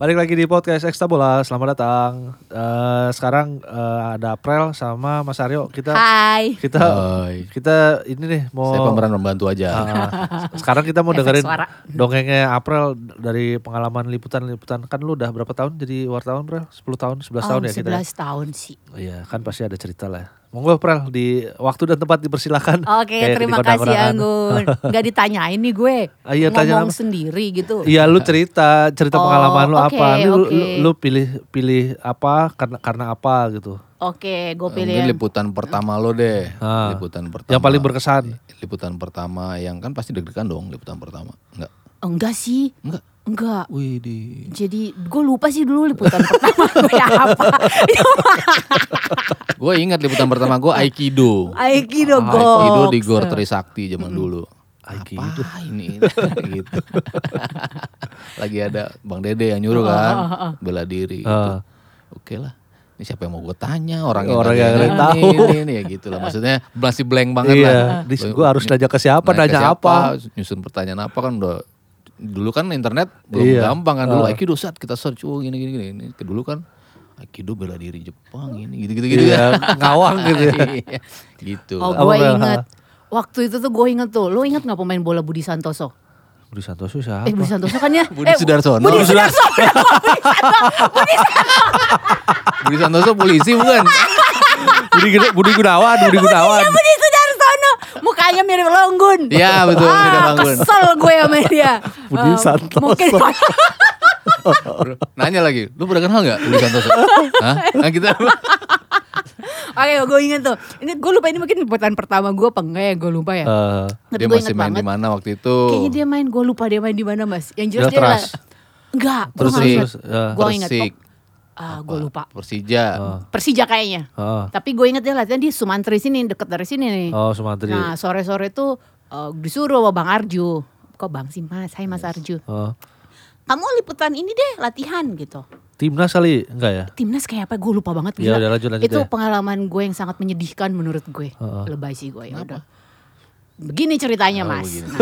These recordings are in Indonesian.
Balik lagi di podcast Ekstra Bola. Selamat datang. Eh, sekarang eh, ada April sama Mas Aryo. Kita Hai. kita Hai. kita ini nih mau Saya pemeran membantu aja. Ah, sekarang kita mau dengerin suara. dongengnya April dari pengalaman liputan-liputan. Kan lu udah berapa tahun jadi wartawan, April? 10 tahun, 11 tahun Oh, ya kita. 11 tahun sih. Iya, kan pasti ada cerita lah. Monggo April di waktu dan tempat dipersilakan. Oke, di terima kasih. Anggun. Gak ditanyain nih gue. Ah, iya, tanya Ngomong apa? sendiri gitu. Iya lu cerita cerita Oh, pengalaman lu oke, apa lu, oke. lu lu pilih pilih apa karena karena apa gitu Oke, gue pilih Mungkin yang liputan pertama lo deh. Ah. Liputan pertama. yang paling berkesan Liputan pertama yang kan pasti deg-degan dong liputan pertama. Enggak. enggak sih. Enggak. Enggak. Wih di. Jadi gue lupa sih dulu liputan pertama gue apa. Gue ingat liputan pertama gue Aikido. Aikido Ah, go. Aikido di Gor Trisakti zaman dulu. Aikido. Apa ini? gitu. Lagi ada Bang Dede yang nyuruh kan, bela diri. gitu. Ah. Oke lah. Ini siapa yang mau gue tanya orang Orang yang, yang tahu. ini, ini, ya gitu lah. Maksudnya masih blank banget Iya, lah. gua harus nanya ke siapa, Nanya ke nanya siapa, apa. Nyusun pertanyaan apa kan udah dulu kan internet belum Iya. gampang kan dulu Ah. Aikido saat kita search oh gini gini gini dulu kan Aikido bela diri Jepang ini gitu gitu gitu Iya, ngawang gitu ya. Iya, gitu Oh gue Bel? inget. Waktu itu tuh gue inget tuh. Lo inget gak pemain bola Budi Santoso? Budi Santoso siapa Eh Budi Santoso kan ya? Budi eh, Sudarsono. Budi Budi Sudarsono. Budi Santoso polisi bukan Budi, Budi Gunawan Budi Gunawan Budi Sudarsono. Mukanya mirip Longgun. Iya, betul, Ah, mirip Longgun. Kesel gue sama dia. Budi Ah, Santoso. Mungkin nanya lagi lu pernah kenal nggak Budi Santoso Hah? Nah, kita Oke, gue inget tuh. Ini gue lupa ini mungkin liputan pertama gue apa enggak ya? Gue lupa ya. Eh, Tapi dia masih main di mana waktu itu Kayaknya dia main, gue lupa dia main di mana mas. Yang jelas Dia dia. Enggak, gue Terus, terus, ya. Gue inget. Ah, gue lupa. Persija Persija kayaknya. ah. Tapi gue inget dia latihan di Sumantri sini, deket dari sini nih. oh Sumantri Nah sore-sore tuh eh, disuruh sama Bang Arju. Kok Bang sih mas? Hai Mas Arju. Oh. Kamu liputan ini deh latihan gitu. timnas kali enggak ya Timnas kayak apa? Gue lupa banget. Ya udah, lanjut, lanjut Itu deh. pengalaman gue yang sangat menyedihkan menurut gue. Heeh. Lebay sih gue. Ya udah. Begini ceritanya Oh, mas. begini. Nah,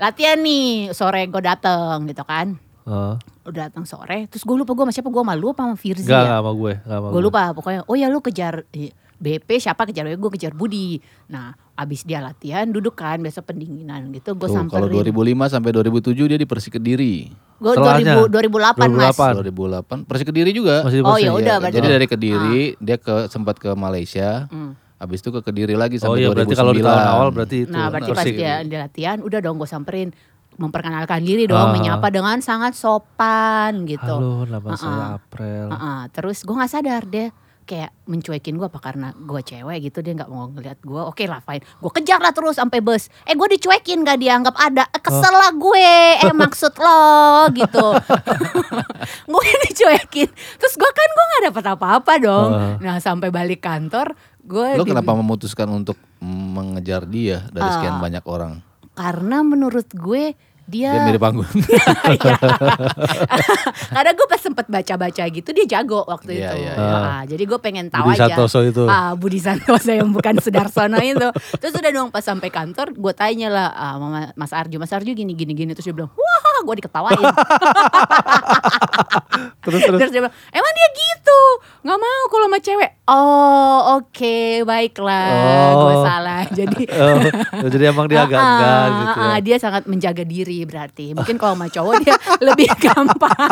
latihan nih sore gue dateng gitu kan. Oh. Udah datang sore. Terus gue lupa gue sama siapa? Gue malu apa sama Firzi enggak ya? enggak sama gue enggak sama Gue lupa pokoknya. Oh ya lu kejar eh, BP siapa kejar gue kejar Budi. Nah abis dia latihan duduk kan biasa pendinginan gitu. Gue Tuh, kalau samperin. 2005 sampai 2007 dia di Persik Kediri. Gue Setelahnya? 2008 mas. 2008. 2008 Persik Kediri juga. Masih Oh ya udah Iya, berarti. Jadi dari Kediri dia ke sempat ke Malaysia. Hmm. Habis itu ke Kediri lagi oh sampai iya 2009. berarti kalau di tahun awal berarti itu Nah berarti pas dia, dia latihan udah dong gue samperin memperkenalkan diri dong, Ah. menyapa dengan sangat sopan gitu. halo nama Uh-uh. saya April Heeh, terus gue nggak sadar deh kayak mencuekin gue apa karena gue cewek gitu dia nggak mau ngeliat gue oke lah fine gue kejar lah terus sampai bus eh gue dicuekin gak dianggap ada eh, kesel lah gue eh maksud lo gitu gue dicuekin terus gue kan gue nggak dapat apa-apa dong Heeh. nah sampai balik kantor gue Lo kenapa memutuskan untuk mengejar dia dari sekian Ah. banyak orang? Karena menurut gue Dia dia, mirip Anggun. Iya. Karena gue pas sempet baca-baca gitu dia jago waktu Iya, itu. iya, iya. Ah, jadi gue pengen tahu Budi aja. Santoso itu. Ah, Budi Santoso yang bukan Sudarsono itu. Terus udah dong pas sampai kantor gue tanya lah ah, sama Mas Arju. Mas Arju gini gini gini terus dia bilang wah gue diketawain. terus terus terus dia bilang emang dia gitu nggak mau kalau sama cewek. Oh oke baiklah gue Oh. salah. Jadi Oh, jadi emang dia agak Ah, enggak ah, gitu ya. ah, dia sangat menjaga diri berarti. Mungkin kalau sama cowok dia lebih gampang.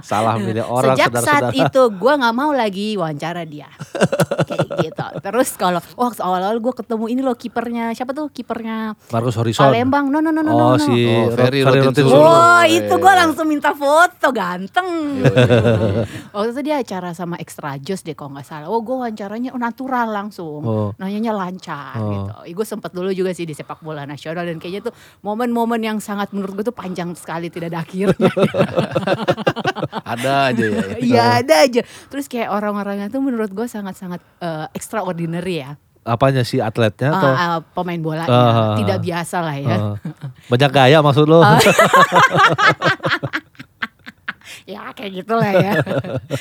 Salah milih orang Sejak saat saudara-saudara. itu gue nggak mau lagi wawancara dia. Kayak gitu. Terus kalau wah awal-awal gue ketemu ini loh kipernya siapa tuh kipernya Marcus Horizon. Palembang. No no no no oh, no. no. si Oh, Ferry Ferry Rotin Rotin Sulu. Sulu. Wah Iya, itu iya, gue langsung minta foto ganteng. Iya, iya, Waktu itu dia acara sama Extra Joss deh kalau nggak salah. Oh gue wawancaranya natural langsung. Oh. Nanyanya lancar Oh. gitu. Gue sempet dulu juga sih di sepak bola nasional dan kayaknya tuh momen-momen yang sangat menurut gue tuh panjang sekali tidak ada akhirnya. Ada aja ya. Iya ada aja. Terus kayak orang-orangnya tuh menurut gue sangat-sangat eh, extraordinary ya. Apanya si atletnya atau Ah, ah, pemain bola Ah. tidak biasa lah ya. Oh. banyak gaya maksud lo? ya kayak gitulah ya.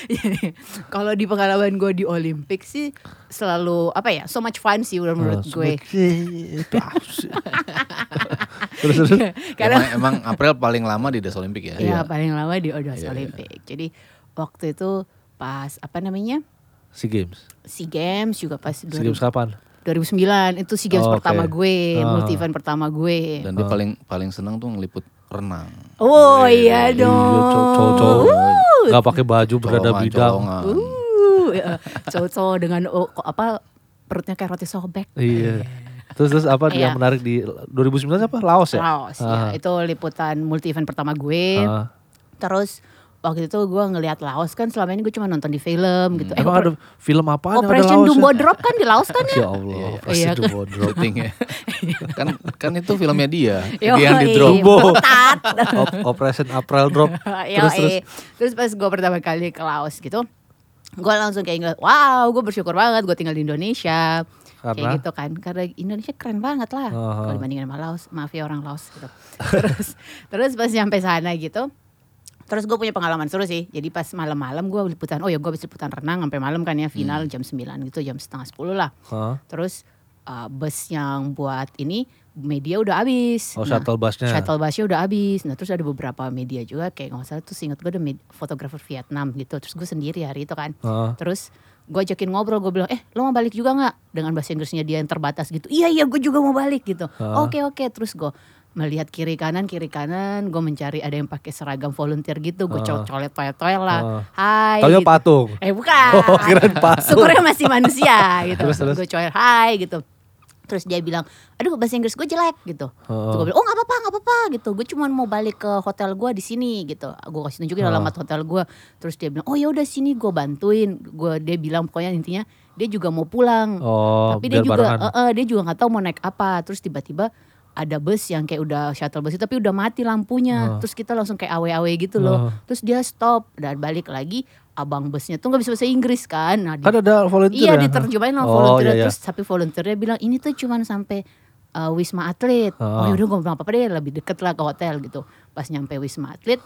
Jadi, Kalau di pengalaman gue di Olimpik sih selalu apa ya so much fun sih udah menurut gue. Terus terus. Karena emang, emang April paling lama di Das Olympic ya. ya paling lama di Odos Iya, iya. Olympic. Jadi waktu itu pas apa namanya? SEA Games. SEA Games juga pas SEA Games kapan? 2009 itu SEA Games Oh, pertama oke. gue, Ah. multi event pertama gue. Dan dia paling paling senang tuh ngeliput renang. Oh iya Iya, dong. cowok-cowok nggak pakai baju berada Colongan, bidang. colongan. Uh, cowok-cowok dengan oh, kok apa perutnya kayak roti sobek. Iya. Terus terus apa Iya. yang menarik di 2009 apa? Laos ya? Laos Ah. ya. Itu liputan multi event pertama gue. Ah. Terus waktu itu gue ngelihat Laos kan selama ini gue cuma nonton di film gitu. Emang ada film apa yang ada Operation? Dumbo Drop kan di Laos kan ya? Ya Allah, Iya, Operation iya. Dumbo Drop. Ya. kan kan itu filmnya dia. Dia yang di drop. Dumbo. Operation April Drop. Terus terus. Yoi. terus pas gue pertama kali ke Laos gitu, gue langsung kayak ingat, wow, gue bersyukur banget gue tinggal di Indonesia. Karena? Kayak gitu kan, karena Indonesia keren banget lah Aha. kalau dibandingin sama Laos, maaf ya orang Laos gitu. terus, terus pas nyampe sana gitu, terus gue punya pengalaman seru sih. Jadi pas malam-malam gue liputan, oh ya gue habis liputan renang sampai malam kan ya final jam 9 gitu, jam setengah 10 lah. Hah? Terus uh, bus yang buat ini media udah habis. Oh, shuttle busnya. Shuttle busnya udah habis. Nah terus ada beberapa media juga kayak nggak salah tuh inget gue ada fotografer Vietnam gitu. Terus gue sendiri hari itu kan. Hah? Terus gue ajakin ngobrol, gue bilang, eh lo mau balik juga nggak? Dengan bahasa Inggrisnya dia yang terbatas gitu. Iya iya gue juga mau balik gitu. Oke oke. Terus gue melihat kiri kanan kiri kanan, gue mencari ada yang pakai seragam volunteer gitu. Gue Ah. colet toel toel lah. Ah. Hai. Taunya gitu. patung. Eh bukan. Oh, patung. Syukurnya masih manusia gitu. Terus, terus. Gue coel hai gitu. Terus dia bilang, aduh bahasa Inggris gue jelek gitu. Oh. Terus gue bilang, oh nggak apa-apa, nggak apa-apa gitu. Gue cuma mau balik ke hotel gue di sini gitu. Gue kasih tunjukin Oh. alamat hotel gue. Terus dia bilang, oh ya udah sini gue bantuin. Gue dia bilang pokoknya intinya dia juga mau pulang. Oh, tapi dia juga, barengan. eh, eh, dia juga nggak tahu mau naik apa. Terus tiba-tiba ada bus yang kayak udah shuttle bus itu tapi udah mati lampunya. Oh. Terus kita langsung kayak awe-awe gitu loh. Oh. Terus dia stop dan balik lagi. Abang busnya tuh nggak bisa bahasa Inggris kan. Nah, Kan ada volunteer Iya ya? diterjemahin sama Oh, volunteer iya, iya. terus tapi volunteernya bilang ini tuh cuman sampai uh, Wisma Atlet. Oh, Oh. yaudah gue bilang apa-apa deh lebih deket lah ke hotel gitu. Pas nyampe Wisma Atlet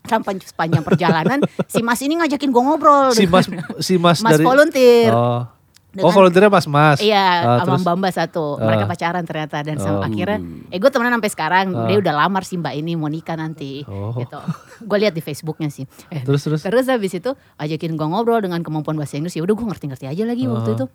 sampai sepanjang perjalanan si Mas ini ngajakin gue ngobrol. Si Mas si Mas, Mas dari volunteer. Oh. Dengan- oh, volunteernya Mas Mas. Iya, Ah, sama? Mbak Mbak satu. Mereka Ah. pacaran ternyata dan sama Oh. akhirnya eh gue temenan sampai sekarang. Ah. Dia udah lamar sih Mbak ini mau nikah nanti. Oh. Gitu. Gue lihat di Facebooknya sih. Eh, Terus terus. Terus habis itu ajakin gue ngobrol dengan kemampuan bahasa Inggris ya udah gue ngerti-ngerti aja lagi waktu Ah. itu.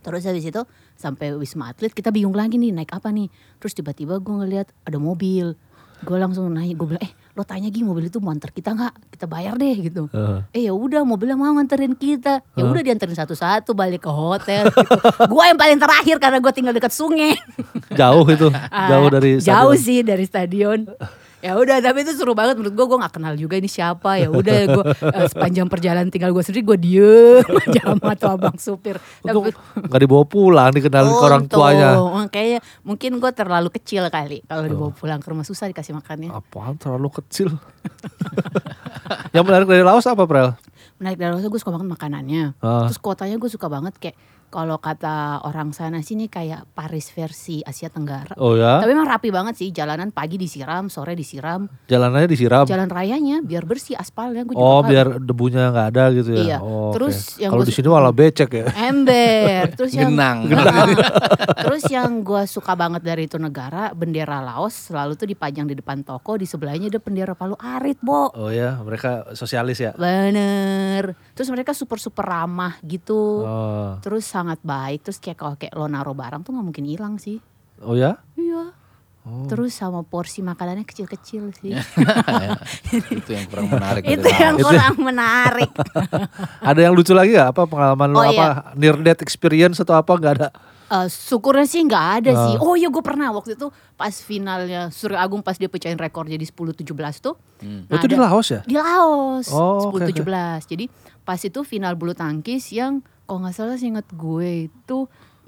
Terus habis itu sampai Wisma Atlet kita bingung lagi nih naik apa nih. Terus tiba-tiba gue ngeliat ada mobil. Gue langsung nanya, gue bilang, eh lo tanya gini mobil itu mau antar kita nggak? Kita bayar deh gitu. Ah. Eh ya udah mobilnya mau nganterin kita. Ya udah dianterin satu-satu balik ke hotel. Gitu. gue yang paling terakhir karena gue tinggal dekat sungai. Jauh itu, jauh Ah, dari jauh stadion. sih dari stadion. Ya udah tapi itu seru banget menurut gue gue nggak kenal juga ini siapa ya udah gue eh, sepanjang perjalanan tinggal gue sendiri gue diem aja sama tuh abang supir tapi nggak dibawa pulang, dikenalin ke orang untung, tuanya. kayaknya mungkin gue terlalu kecil kali kalau Oh. dibawa pulang ke rumah susah dikasih makannya Apaan terlalu kecil. Yang menarik dari Laos apa, Prel? menarik dari Laos gue suka banget makanannya Ah. terus kotanya gue suka banget kayak kalau kata orang sana sini kayak Paris versi Asia Tenggara Oh ya, tapi emang rapi banget sih jalanan pagi disiram sore disiram jalanannya disiram. jalan rayanya biar bersih aspalnya gue juga Oh, biar debunya nggak ada gitu ya. Iya. Oh. Terus yang kalau gua di sini malah becek ya. ember terus yang Genang. Heeh. terus yang gue suka banget dari itu negara bendera Laos selalu tuh dipajang di depan toko di sebelahnya ada bendera Palu Arit bo Oh ya, mereka sosialis ya. bener terus mereka super super ramah gitu Oh, terus sangat baik terus kayak kalau kayak lo naruh barang tuh nggak mungkin hilang sih oh ya? iya Oh. terus sama porsi makanannya kecil-kecil sih itu yang kurang menarik. itu yang kurang menarik Ada yang lucu lagi gak? Apa pengalaman lo Oh, apa? Near death experience atau apa nggak ada? Eh, syukurnya sih nggak ada Ah. sih. Oh iya gue pernah waktu itu pas finalnya Surya Agung pas dia pecahin rekor jadi 10-17 tuh. Hmm. Nah, itu di ada- Laos ya? Di Laos. Oh, oke, 10-17. Jadi pas itu final bulu tangkis yang kalau nggak salah sih inget gue itu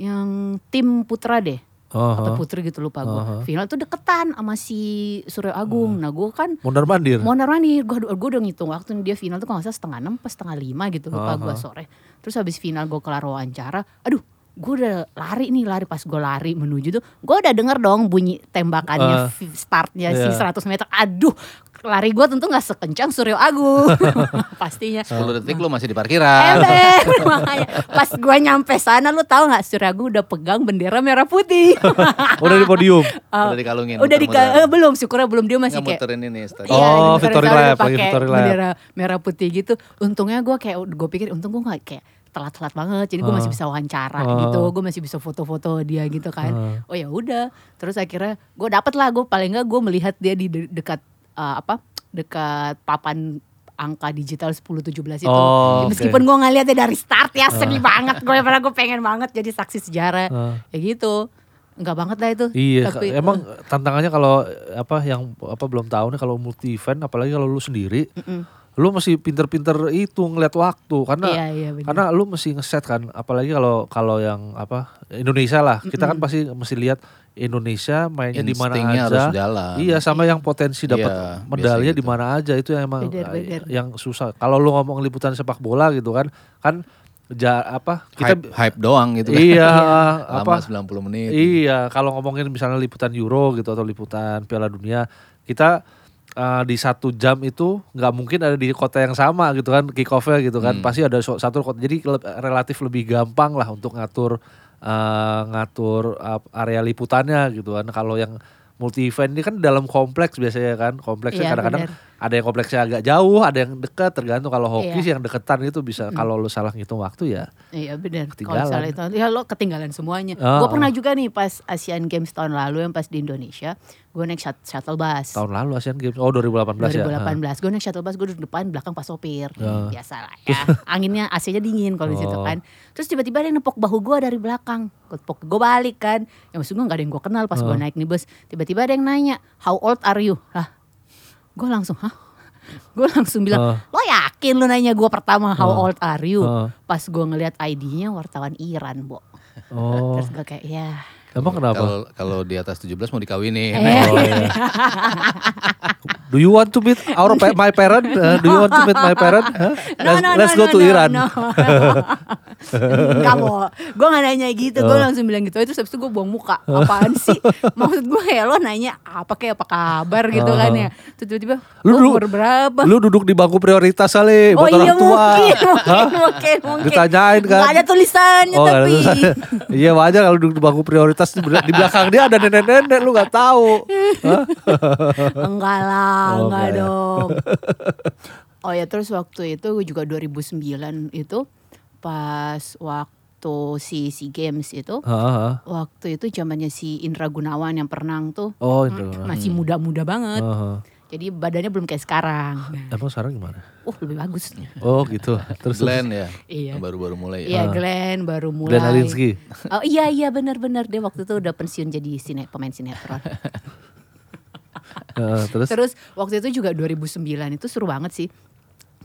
yang tim putra deh. Oh, Atau oh. putri gitu lupa gue. Uh-huh. Final tuh deketan sama si Surya Agung. Nah gue kan Mondar mandir. mau nih gue gue udah ngitung waktu dia final tuh kalau nggak salah setengah enam pas setengah lima gitu lupa gue Aha. sore terus habis final gue kelar wawancara aduh gue udah lari nih lari pas gue lari menuju tuh gue udah denger dong bunyi tembakannya fi- startnya si Iya. 100 meter aduh lari gue tentu nggak sekencang Suryo Agung pastinya 10 detik lu masih di parkiran. Ember makanya pas gue nyampe sana lu tahu nggak Suryo Agung udah pegang bendera merah putih Udah di podium. Udah dikalungin. udah di eh, belum syukurnya belum dia masih Nggak kayak muterin ini stadion. Oh, Iya, di victory Venezuela lap, pakai lagi victory lap. bendera merah putih gitu. Untungnya gue kayak gue pikir untung gue nggak kayak telat-telat banget. Jadi gue masih Oh. bisa wawancara Oh. gitu. Gue masih bisa foto-foto dia gitu kan. Oh. oh ya udah. Terus akhirnya gue dapet lah gue paling nggak gue melihat dia di de- dekat uh, apa dekat papan angka digital 10-17 itu. Oh, Ya, meskipun gue ngeliatnya dari start ya sedih Oh. banget gue padahal gue pengen banget jadi saksi sejarah. Ah. ya gitu. Enggak banget lah itu. Iya, Tapi, emang tantangannya kalau apa yang apa belum tahu nih kalau multi event apalagi kalau lu sendiri, lu mesti pinter-pinter itu ngeliat waktu karena Iya, iya, bener. karena lu mesti ngeset kan, apalagi kalau kalau yang apa Indonesia lah, kita kan pasti mesti lihat Indonesia mainnya di mana aja. harus jalan. Iya, sama yang potensi dapat Iya, medalnya di gitu. mana aja itu yang emang Bener, eh, bener. yang susah. Kalau lu ngomong liputan sepak bola gitu kan, kan ja, apa kita hype, hype doang gitu kan. iya Lama apa 90 menit. Iya, kalau ngomongin misalnya liputan Euro gitu atau liputan Piala Dunia, kita uh, di satu jam itu nggak mungkin ada di kota yang sama gitu kan kick off-nya gitu kan. Hmm. Pasti ada satu kota. Jadi le- relatif lebih gampang lah untuk ngatur uh, ngatur uh, area liputannya gitu kan. Kalau yang multi event ini kan dalam kompleks biasanya kan. Kompleksnya Iya, kadang-kadang bener. Ada yang kompleksnya agak jauh, ada yang dekat tergantung kalau hoki Iya. sih yang deketan itu bisa kalau lu salah ngitung waktu ya. Iya benar. Kalau Ketinggalan. misalnya itu, ya lo ketinggalan semuanya. Ah, gue pernah ah. juga nih pas Asian Games tahun lalu yang pas di Indonesia, gue naik shut- shuttle bus. Tahun lalu Asian Games. Oh 2018, ya. 2018, gue naik shuttle bus, gue duduk depan, belakang pas sopir. Ah. Biasa lah ya. Anginnya AC-nya dingin kalau di situ Oh. kan. Terus tiba-tiba ada yang nepok bahu gue dari belakang. Gue gue balik kan. Ya maksud gue gak ada yang gue kenal pas gue Ah. naik nih bus. Tiba-tiba ada yang nanya, how old are you? Lah, gue langsung, hah? Gue langsung bilang, Ah. lo yakin lu nanya gue pertama how Ah. old are you? Ah. Pas gue ngeliat ID-nya wartawan Iran, Bo. Oh, Terus gue kayak, ya. Emang kenapa? Kalau kalau di atas 17 mau dikawinin. Eh. Oh, iya. Do you want to meet our pa- my parent? Uh, do you want to meet my parent? Huh? No, let's no, let's no, go no, to no, Iran. no. Enggak mau. Gue gak nanya gitu. Gue Oh. langsung bilang gitu. Itu habis itu gue buang muka. Apaan sih? Maksud gue ya lo nanya apa kayak apa kabar gitu Oh. kan ya. Terus tiba-tiba Lu dulu- umur berapa? Lu duduk di bangku prioritas kali oh buat iya orang tua. mungkin, mungkin, Hah? mungkin, mungkin. Ditanyain kan. Gak ada tulisannya Oh, ada tapi. Iya wajar kalau duduk di bangku prioritas di bela- di belakang dia ada nenek-nenek lu nggak tahu. Enggak lah, Oh, enggak ya. dong. Oh ya terus waktu itu gue juga 2009 itu pas waktu si si games itu hah. waktu itu zamannya si Indra Gunawan yang perenang tuh Oh, Indra masih muda-muda banget. Hah. Jadi badannya belum kayak sekarang. Nah, Emang sekarang gimana? uh lebih bagus. Oh gitu. Terus Glenn ya. Iya. Baru-baru mulai ya. Iya Ah. Glenn baru mulai. Glenn Alinsky. Oh iya iya benar-benar dia waktu itu udah pensiun jadi sine, pemain sinetron. Heeh, terus Terus waktu itu juga 2009 itu seru banget sih.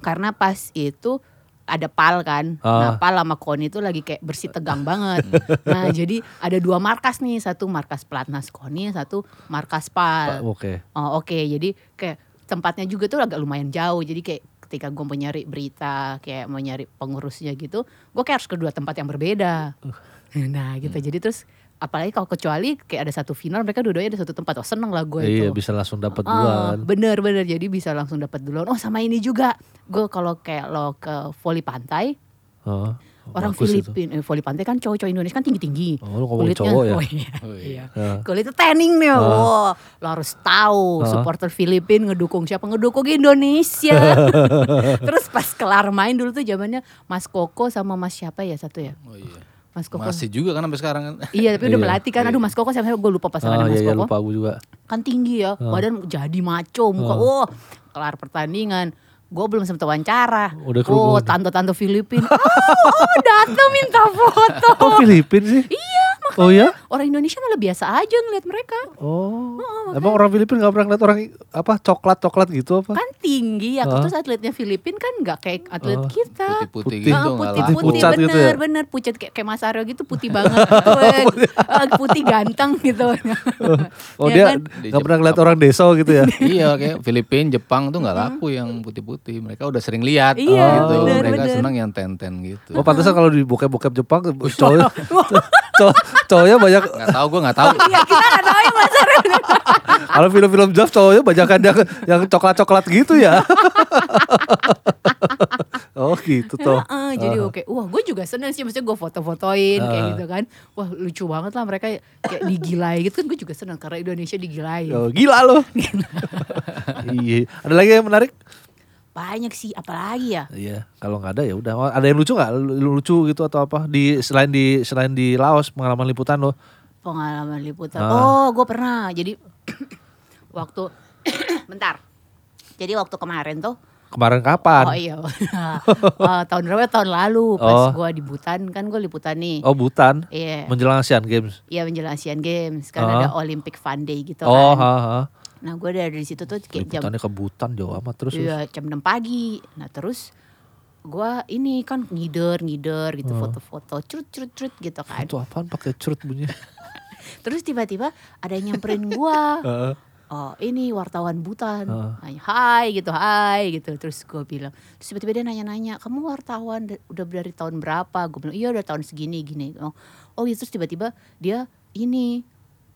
Karena pas itu ada pal kan. Nah, Ah. pal sama Koni itu lagi kayak bersih tegang banget. Nah, jadi ada dua markas nih, satu markas pelatnas Koni, satu markas pal. Oke. Oh, oke. Jadi kayak tempatnya juga tuh agak lumayan jauh. Jadi kayak ketika gue mau nyari berita, kayak mau nyari pengurusnya gitu, gue kayak harus ke dua tempat yang berbeda. Nah, gitu. Hmm. Jadi terus apalagi kalau kecuali kayak ada satu final mereka dua-duanya ada satu tempat. Oh, seneng lah gue itu. Iya bisa langsung dapat Ah, duluan. bener bener jadi bisa langsung dapat duluan. Oh sama ini juga, gue kalau kayak lo ke voli pantai, Oh, orang itu. Filipina, eh, voli pantai kan cowok-cowok Indonesia kan tinggi tinggi. Oh, ngomongin cowok ya? Oh iya, Oh, iya. Ah. Kulitnya tanning nih, Ah. wow. lo harus tahu Ah. supporter Filipin ngedukung siapa ngedukung Indonesia. Terus pas kelar main dulu tuh zamannya Mas Koko sama Mas siapa ya satu ya, Oh iya. Mas Koko. Masih juga kan sampai sekarang kan. Iya tapi udah Iya. melatih kan, aduh Mas Koko siapa gue lupa pasangan Ah Mas iya, iya Koko lupa gue juga. kan tinggi ya badan jadi maco muka Ah. oh kelar pertandingan gue belum sempat wawancara Udah oh tante-tante Filipin oh, oh datang minta foto Kok Filipin sih? iya Oh ya? Orang Indonesia malah biasa aja ngeliat mereka. Oh. Emang orang Filipina nggak pernah ngeliat orang apa coklat-coklat gitu apa? Kan tinggi ya, Ah. terus atletnya Filipin kan nggak kayak atlet Oh. kita. Putih-putih Putih. gitu Ah, nggak putih laku. putih Pucat bener gitu ya? bener pucat kayak, kayak Mas Aryo gitu putih banget Ah, putih ganteng gitu Oh Ya dia kan? nggak pernah ngeliat orang deso gitu ya? iya kayak Filipina, Jepang tuh nggak laku yang putih-putih. Mereka udah sering lihat Iya, gitu. bener, Mereka bener. senang yang ten-ten gitu. Oh pantesan kalau di bokep-bokep Jepang cowoknya cow- cowoknya banyak Nggak tahu gue nggak tahu. Iya kita nggak tahu ya Mas kalau film-film Jav cowoknya banyak yang yang coklat-coklat gitu ya. oh gitu toh. Heeh, jadi oke wah gue juga seneng sih maksudnya gue foto-fotoin kayak Ah. gitu kan wah lucu banget lah mereka kayak digilai gitu kan gue juga seneng karena Indonesia digilai Oh, gila loh. iya. Ada lagi yang menarik? Banyak sih apalagi ya Iya. Kalau nggak ada ya udah. Oh, Ada yang lucu nggak? Lu- Lucu gitu atau apa? Di selain di selain di Laos pengalaman liputan lo. pengalaman liputan Ah. oh gue pernah jadi waktu bentar jadi waktu kemarin tuh Kemarin kapan? Oh iya, Eh, tahun berapa? Tahun lalu pas Oh. gua di Butan kan gue liputan nih. Oh Butan. Iya, Menjelang Asian Games. iya menjelang Asian Games kan Ah. ada Olympic Fun Day gitu Oh, kan. ha, ha. Nah gue dari situ tuh kayak jam ke Butan jauh amat terus. iya, jam 6 pagi. Nah terus gua ini kan ngider ngider gitu Oh. foto-foto crut crut crut gitu kan. Itu apaan pakai curut bunyi? Terus tiba-tiba ada yang nyamperin. Heeh. oh ini wartawan Butan hai gitu hai gitu terus gue bilang terus tiba-tiba dia nanya-nanya kamu wartawan da- udah dari tahun berapa gue bilang iya udah tahun segini gini oh oh gitu terus tiba-tiba dia ini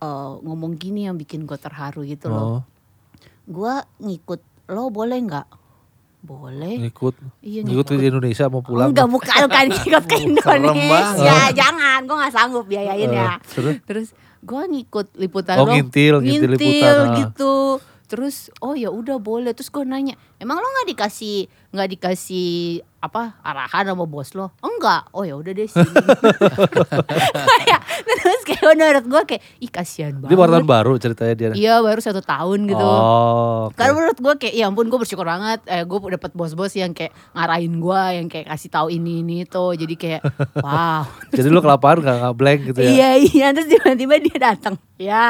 eh, ngomong gini yang bikin gue terharu gitu loh Oh, gue ngikut lo boleh nggak boleh ngikut. Iya, ngikut ke ngikut. Indonesia mau pulang. Enggak bukan bukan ngikut ke Indonesia jangan gue nggak sanggup biayain Eh, ya terus? terus gue ngikut liputan Oh, lo ngintil, ngintil liputan, ah. gitu terus oh ya udah boleh terus gue nanya emang lo nggak dikasih nggak dikasih apa arahan sama bos lo enggak oh ya udah deh sini Kayak, terus kayak menurut gue kayak ih kasihan banget Dia wartawan baru ceritanya dia. iya baru satu tahun gitu Oh, oke. karena menurut gue kayak ya ampun gue bersyukur banget eh, gue dapet bos-bos yang kayak ngarahin gue yang kayak kasih tahu ini ini tuh jadi kayak wow Jadi lu kelaparan gak, gak blank gitu ya? Iya iya terus tiba-tiba dia datang. Ya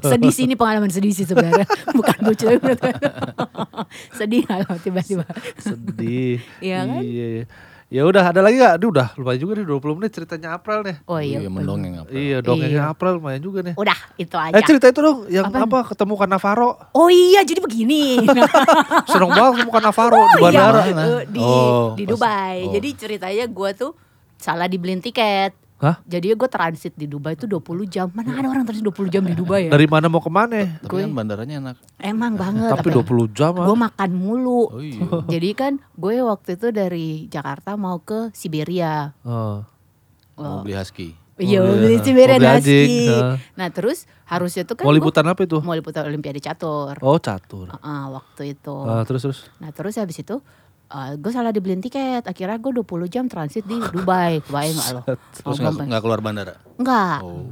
sedih sih ini pengalaman sedih sih sebenarnya bukan lucu. Sedih kalau tiba-tiba. Sedih. Iya kan? Iya. Ya udah ada lagi gak? Aduh udah lumayan juga nih 20 menit ceritanya April nih. Oh iya. Iya, mendongeng apa? Iya dongengnya Iya. April lumayan juga nih. Udah itu aja. Eh cerita itu dong yang Apaan? apa ketemu Cannavaro. Oh iya jadi begini. Seneng banget ketemu Cannavaro di Oh, iya, bandara. eh, di Oh, di pas- Dubai. oh. Jadi ceritanya gue tuh salah dibeliin tiket. Hah? Jadi gue transit di Dubai tuh 20 jam. Mana ada orang transit 20 jam di Dubai ya? Dari mana mau ke mana? Tapi kan bandaranya enak. Emang banget. Tapi 20 jam gue ah. makan mulu. Oh iya. Jadi kan gue waktu itu dari Jakarta mau ke Siberia. Oh. Mau beli husky. Iya, Oh, mau beli iya. Beli anjing, Husky. ha. Nah terus harusnya tuh kan Mau gua liputan apa itu? mau liputan Olimpiade catur. Oh catur. Heeh, waktu itu. Ah, terus terus. Nah terus habis itu eh, gue salah dibeliin tiket. Akhirnya gue 20 jam transit di Dubai. Kebayang gak lo? Terus Oh, nggak keluar bandara. Enggak. Oh.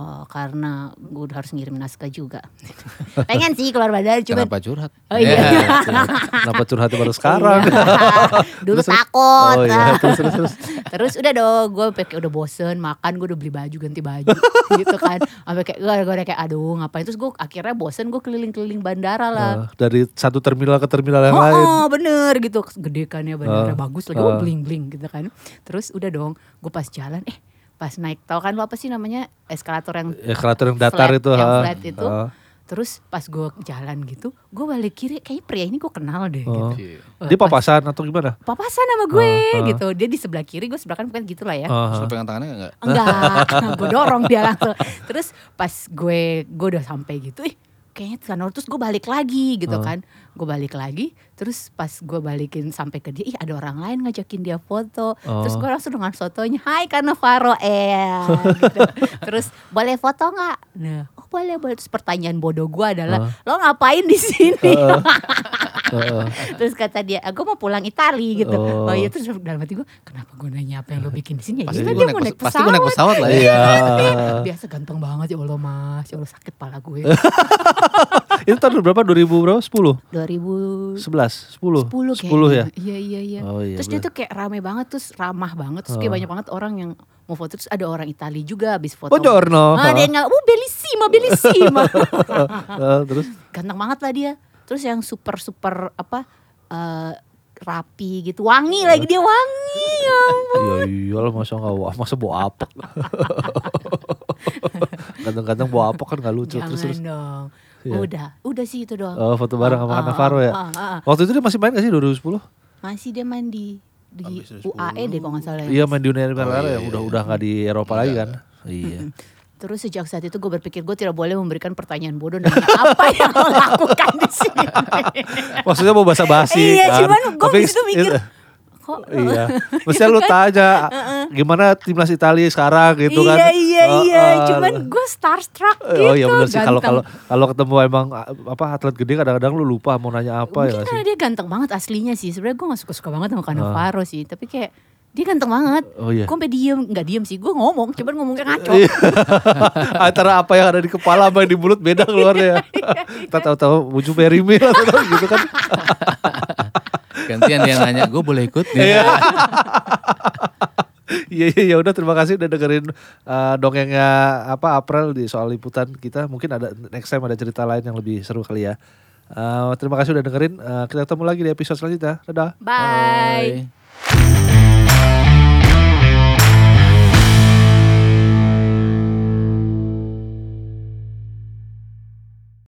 Oh, karena gue udah harus ngirim naskah juga. Pengen sih keluar bandara cuman Kenapa curhat? Oh iya. Eh, Kenapa curhatnya baru sekarang? Iya. Dulu Terus, takut. Oh iya, terus terus terus. Terus udah dong, gue kayak udah bosen makan, gue udah beli baju ganti baju gitu kan. Sampai kayak gue gue udah kayak aduh ngapain terus gue akhirnya bosen gue keliling-keliling bandara lah. Ah, dari satu terminal ke terminal yang Oh, lain. oh, bener gitu gede kan ya bandara Ah, bagus lagi ah. oh bling bling gitu kan terus udah dong gue pas jalan eh pas naik tau kan lo apa sih namanya eskalator yang Eskalator yang datar flat, itu. yang ha. flat itu Ah. terus pas gue jalan gitu gue balik kiri kayaknya pria ini gue kenal deh Oh. gitu Iya. Dia papasan atau gimana? papasan sama gue ah. gitu dia di sebelah kiri gue sebelah kanan bukan gitu lah ya Terus lo pegang tangannya enggak? enggak gue dorong dia langsung terus pas gue gue udah sampai gitu ih kayaknya sana terus gue balik lagi gitu Oh. kan gue balik lagi terus pas gue balikin sampai ke dia ih ada orang lain ngajakin dia foto terus Oh. gue langsung dengan fotonya hai karena Faro eh gitu. terus boleh foto nggak nah oh boleh boleh terus pertanyaan bodoh gue adalah Oh. lo ngapain di sini Heeh. Terus kata dia gue mau pulang Itali gitu Oh. oh, iya terus dalam hati gue kenapa gue nanya apa yang lo bikin di sini ya Pasti iya, gue naik, mau naik pes- pasti gue naik pesawat lah ya. Iya. biasa ganteng banget ya Allah mas ya Allah sakit pala gue Itu tahun berapa? 2000 berapa? 10? 2010 11? 10? kayaknya 10 ya? iya iya iya Oh iya. terus dia bener. tuh kayak rame banget terus ramah banget terus kayak Oh. banyak banget orang yang mau foto terus ada orang Italia juga habis foto. Buongiorno. Ah, dia nggak, oh bellissima, bellissima. Terus Ganteng banget lah dia. Terus yang super super apa eh, rapi gitu, wangi lagi dia wangi. Ya ampun. Iya iyalah masa nggak wah masa bawa apa? Kadang-kadang bawa apa kan nggak lucu Jangan terus terus. dong. Iya. Udah, udah sih itu doang. Oh, foto bareng sama Ah, Cannavaro ya. ah, ah, ah. Waktu itu dia masih main gak sih 2010? Masih dia main di di UAE deh kalau nggak salah. ya. Iya main di Uni Emirat Oh, Arab iya, yang udah udah nggak di Eropa lagi kan. Iya. Terus sejak saat itu gue berpikir gue tidak boleh memberikan pertanyaan bodoh nanya apa yang lo lakukan di sini. Maksudnya mau basa-basi Iya, kan. cuman gue Tapi- itu mikir kok Iya. Mestinya lu tanya gimana timnas Italia sekarang gitu kan. iya iya iya, eh, cuman gue starstruck gitu. Oh iya benar sih kalau kalau kalau ketemu emang apa atlet gede kadang-kadang lu lupa mau nanya apa ya Mungkin nggak karena sih. dia ganteng banget aslinya sih. Sebenarnya gue gak suka-suka banget sama Cannavaro sih. Tapi kayak dia ganteng banget. Oh iya. Gue sampai diem, gak diem sih. Gue ngomong, cuman ngomongnya ngaco. Iya. Antara apa yang ada di kepala sama yang di mulut beda keluarnya ya. Kita tahu-tahu muncul perimil atau gitu kan. Gantian dia nanya, gue boleh ikut nih. Iya. Iya iya ya udah terima kasih udah dengerin uh, dongengnya apa April di soal liputan kita. Mungkin ada next time ada cerita lain yang lebih seru kali ya. Uh, terima kasih udah dengerin. Uh, kita ketemu lagi di episode selanjutnya. Dadah. Bye. Bye.